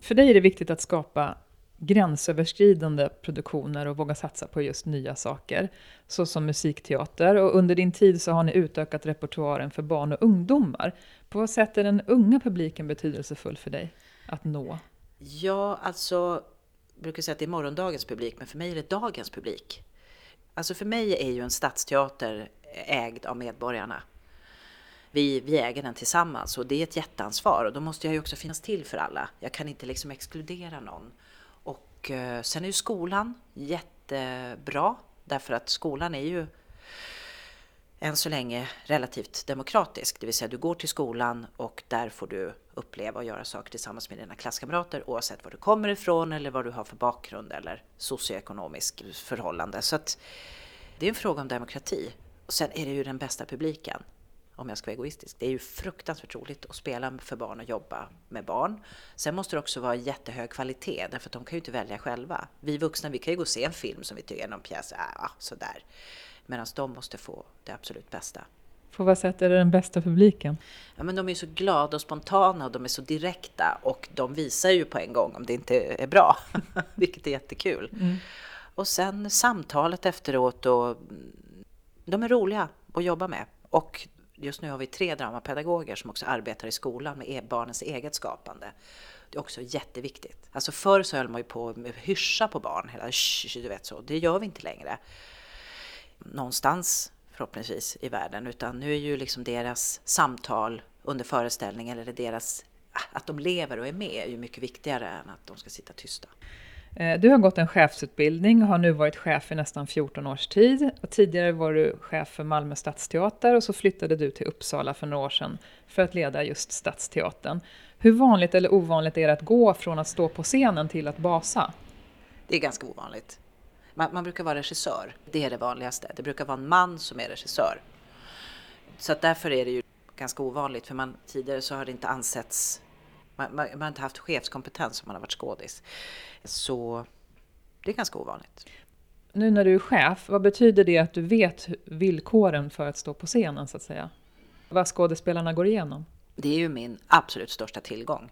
För dig är det viktigt att skapa gränsöverskridande produktioner och våga satsa på just nya saker, så som musikteater. Och under din tid så har ni utökat repertoaren för barn och ungdomar. På vad sätt är den unga publiken betydelsefull för dig att nå? Ja, alltså, jag brukar säga att det är morgondagens publik, men för mig är det dagens publik. Alltså för mig är ju en stadsteater ägd av medborgarna. Vi, vi äger den tillsammans och det är ett jätteansvar och då måste jag ju också finnas till för alla. Jag kan inte liksom exkludera någon. Och eh, sen är ju skolan jättebra därför att skolan är ju än så länge relativt demokratisk. Det vill säga du går till skolan och där får du uppleva och göra saker tillsammans med dina klasskamrater oavsett var du kommer ifrån eller vad du har för bakgrund eller socioekonomisk förhållande. Så att det är en fråga om demokrati. Och sen är det ju den bästa publiken om jag ska vara egoistisk. Det är ju fruktansvärt roligt att spela för barn och jobba med barn. Sen måste det också vara jättehög kvalitet, därför att de kan ju inte välja själva. Vi vuxna, vi kan ju gå och se en film som vi tycker är någon pjäs, ja sådär. Medan de måste få det absolut bästa. På vad sätt är det den bästa publiken? Ja, men de är så glada och spontana och de är så direkta och de visar ju på en gång om det inte är bra, vilket är jättekul. Mm. Och sen samtalet efteråt och de är roliga att jobba med. Och just nu har vi tre dramapedagoger som också arbetar i skolan med e-, barnens eget skapande. Det är också jätteviktigt. Alltså förr så höll man ju på med hyscha på barn, hela du vet så. Det gör vi inte längre någonstans förhoppningsvis i världen, utan nu är ju liksom deras samtal under föreställningen eller deras att de lever och är med är ju mycket viktigare än att de ska sitta tysta. Eh, du har gått en chefsutbildning och har nu varit chef i nästan 14 års tid. Och tidigare var du chef för Malmö stadsteater och så flyttade du till Uppsala för några år sedan för att leda just Stadsteatern. Hur vanligt eller ovanligt är det att gå från att stå på scenen till att basa? Det är ganska ovanligt. Man, man, brukar vara regissör. Det är det vanligaste. Det brukar vara en man som är regissör. Så att därför är det ju ganska ovanligt. För man, tidigare så har det inte ansetts... Man, man, man har inte haft chefskompetens om man har varit skådis. Så det är ganska ovanligt. Nu när du är chef, vad betyder det att du vet villkoren för att stå på scenen så att säga? Vad skådespelarna går igenom? Det är ju min absolut största tillgång.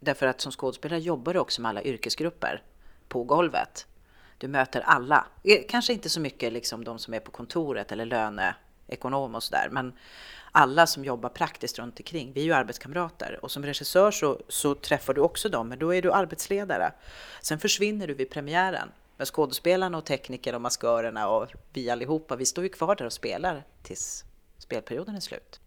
Därför att som skådespelare jobbar du också med alla yrkesgrupper på golvet. Du möter alla. Eh, kanske inte så mycket liksom de som är på kontoret eller löneekonom och sådär, men alla som jobbar praktiskt runt omkring. Vi är ju arbetskamrater och som regissör så, så träffar du också dem, men då är du arbetsledare. Sen försvinner du vid premiären. Men skådespelarna och teknikerna och maskörerna och vi allihopa, vi står ju kvar där och spelar tills spelperioden är slut.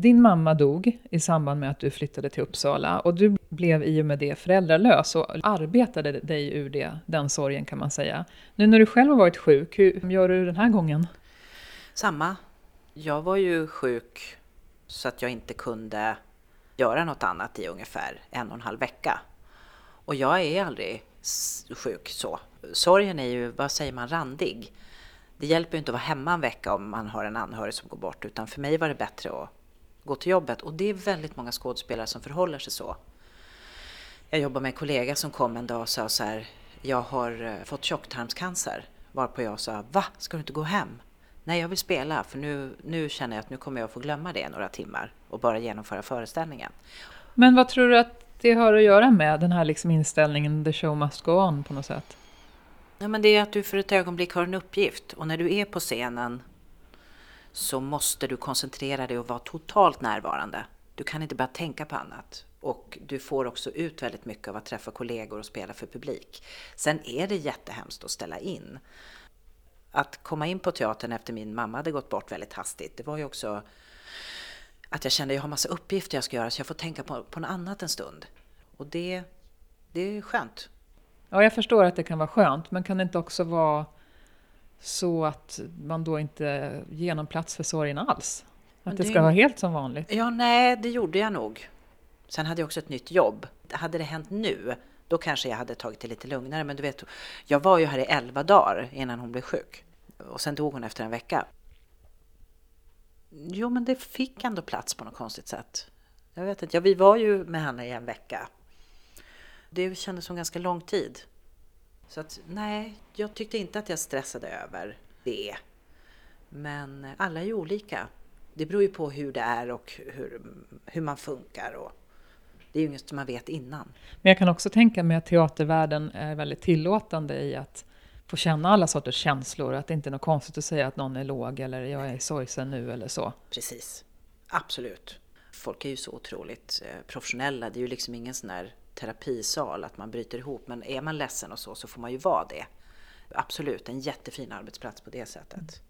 Din mamma dog i samband med att du flyttade till Uppsala och du blev i och med det föräldralös och arbetade dig ur det, den sorgen kan man säga. Nu när du själv har varit sjuk, hur gör du den här gången? Samma. Jag var ju sjuk så att jag inte kunde göra något annat i ungefär en och en halv vecka. Och jag är aldrig sjuk så. Sorgen är ju, vad säger man, randig. Det hjälper ju inte att vara hemma en vecka om man har en anhörig som går bort, utan för mig var det bättre att gå till jobbet. Och det är väldigt många skådespelare som förhåller sig så. Jag jobbar med en kollega som kom en dag och sa så här, jag har eh, fått tjocktarmscancer. Varpå jag sa, va? Ska du inte gå hem? Nej, jag vill spela för nu, nu känner jag att nu kommer jag få glömma det några timmar och bara genomföra föreställningen. Men vad tror du att det har att göra med den här liksom inställningen, the show must go on på något sätt? Ja, men det är att du för ett ögonblick har en uppgift och när du är på scenen så måste du koncentrera dig och vara totalt närvarande. Du kan inte bara tänka på annat. Och du får också ut väldigt mycket av att träffa kollegor och spela för publik. Sen är det jättehemskt att ställa in. Att komma in på teatern efter min mamma hade gått bort väldigt hastigt, det var ju också att jag kände att jag har massa uppgifter jag ska göra så jag får tänka på, på något annat en stund. Och det, det är skönt. Ja, jag förstår att det kan vara skönt, men kan det inte också vara så att man då inte ger någon plats för sorgen alls? Att det, det ska vara helt som vanligt? Ja, nej, det gjorde jag nog. Sen hade jag också ett nytt jobb. Hade det hänt nu, då kanske jag hade tagit det lite lugnare. Men du vet, jag var ju här i elva dagar innan hon blev sjuk. Och sen dog hon efter en vecka. Jo, men det fick ändå plats på något konstigt sätt. Jag vet inte, ja, vi var ju med henne i en vecka. Det kändes som ganska lång tid. Så att nej, jag tyckte inte att jag stressade över det. Men alla är ju olika. Det beror ju på hur det är och hur, hur man funkar. Och det är ju inget man vet innan. Men jag kan också tänka mig att teatervärlden är väldigt tillåtande i att få känna alla sorters känslor. Att det inte är något konstigt att säga att någon är låg eller jag är sorgsen nu eller så. Precis, absolut. Folk är ju så otroligt eh, professionella. Det är ju liksom ingen sån där terapisal att man bryter ihop. Men är man ledsen och så, så får man ju vara det. Absolut, en jättefin arbetsplats på det sättet.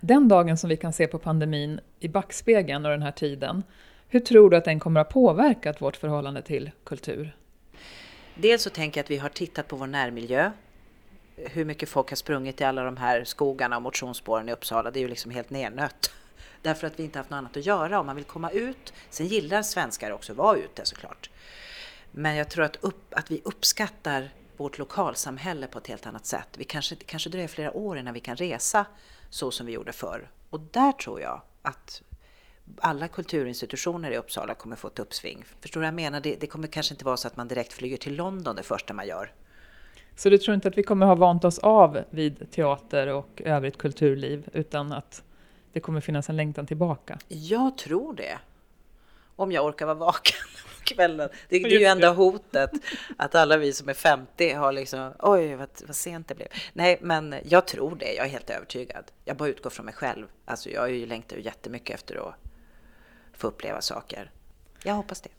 Den dagen som vi kan se på pandemin i backspegeln och den här tiden, hur tror du att den kommer att ha påverkat vårt förhållande till kultur? Dels så tänker jag att vi har tittat på vår närmiljö. Hur mycket folk har sprungit i alla de här skogarna och motionsspåren i Uppsala, det är ju liksom helt nernött. Därför att vi inte haft något annat att göra om man vill komma ut. Sen gillar svenskar också att vara ute såklart. Men jag tror att, upp, att vi uppskattar vårt lokalsamhälle på ett helt annat sätt. Vi kanske, kanske dröjer flera år innan vi kan resa så som vi gjorde förr. Och där tror jag att alla kulturinstitutioner i Uppsala kommer få ett uppsving. Förstår du vad jag menar? Det, det, kommer kanske inte vara så att man direkt flyger till London det första man gör. Så du tror inte att vi kommer ha vant oss av vid teater och övrigt kulturliv, utan att det kommer finnas en längtan tillbaka? Jag tror det. Om jag orkar vara vaken på kvällen. Det, det är ju enda hotet, att alla vi som är 50 har liksom, oj vad, vad sent det blev. Nej, men jag tror det, jag är helt övertygad. Jag bara utgår från mig själv. Alltså jag ju längtar ju jättemycket efter att få uppleva saker. Jag hoppas det.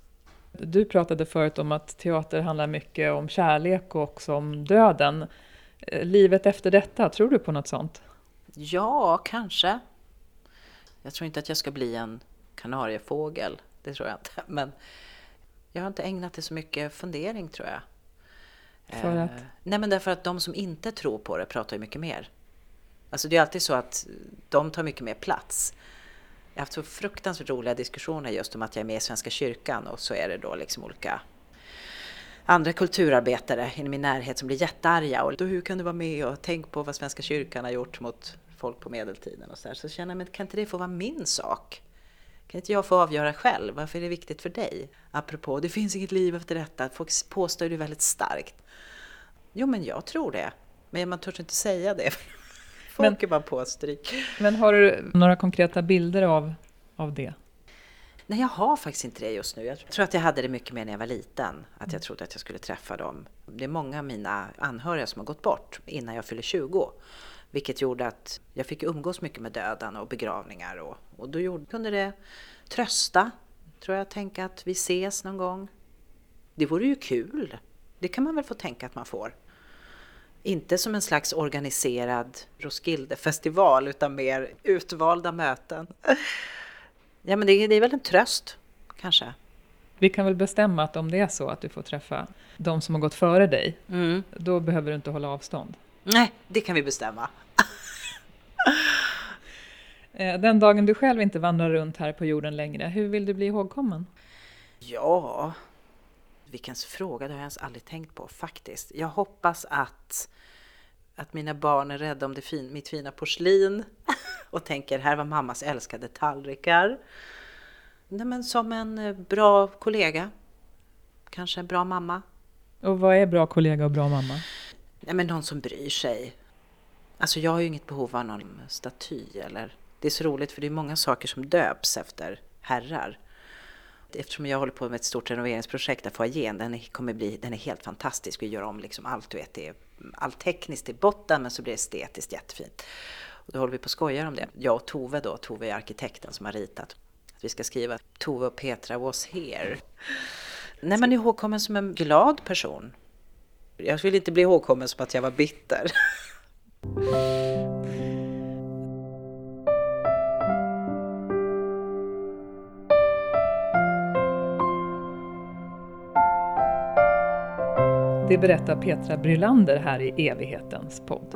Du pratade förut om att teater handlar mycket om kärlek och också om döden. Eh, livet efter detta, tror du på något sånt? Ja, kanske. Jag tror inte att jag ska bli en kanariefågel, det tror jag inte. Men jag har inte ägnat det så mycket fundering tror jag. För att? Eh, nej men därför att de som inte tror på det pratar ju mycket mer. Alltså det är alltid så att de tar mycket mer plats. Jag har haft så fruktansvärt roliga diskussioner just om att jag är med i Svenska kyrkan och så är det då liksom olika andra kulturarbetare i min närhet som blir jättearga och då hur kan du vara med och tänk på vad Svenska kyrkan har gjort mot folk på medeltiden och så där. Så känner jag, men kan inte det få vara min sak? Kan inte jag få avgöra själv? Varför är det viktigt för dig? Apropå, det finns inget liv efter detta. Folk påstår det väldigt starkt. Jo, men jag tror det. Men man törs inte säga det. Folk men, är bara påstryk. Men har du några konkreta bilder av, av det? Nej, jag har faktiskt inte det just nu. Jag tror att jag hade det mycket mer när jag var liten. Att jag trodde att jag skulle träffa dem. Det är många av mina anhöriga som har gått bort innan jag fyllde 20. Vilket gjorde att jag fick umgås mycket med döden och begravningar. Och, och då gjorde, kunde det trösta, tror jag, tänka att vi ses någon gång. Det vore ju kul. Det kan man väl få tänka att man får. Inte som en slags organiserad Roskildefestival utan mer utvalda möten. Ja men det är, det är väl en tröst, kanske. Vi kan väl bestämma att om det är så att du får träffa de som har gått före dig, mm. då behöver du inte hålla avstånd. Nej, det kan vi bestämma. Eh, den dagen du själv inte vandrar runt här på jorden längre, hur vill du bli ihågkommen? Ja, vilken fråga, det har jag ens aldrig tänkt på faktiskt. Jag hoppas att, att mina barn är rädda om det fin, mitt fina porslin och tänker här var mammas älskade tallrikar. Nej, men som en eh, bra kollega, kanske en bra mamma. Och vad är bra kollega och bra mamma? Nej, men någon som bryr sig. Alltså jag har ju inget behov av någon staty eller... Det är så roligt för det är många saker som döps efter herrar. Eftersom jag håller på med ett stort renoveringsprojekt där foajén, den kommer bli, den är helt fantastisk. Vi gör om liksom allt, du vet, det är allt tekniskt i botten men så blir det estetiskt jättefint. Och då håller vi på och skojar om det. Jag och Tove då, Tove är arkitekten som har ritat. Att vi ska skriva Tove och Petra was here. Nej men ihågkommen som en glad person. Jag vill inte bli ihågkommen som att jag var bitter. Det berättar Petra Brylander här i evighetens podd.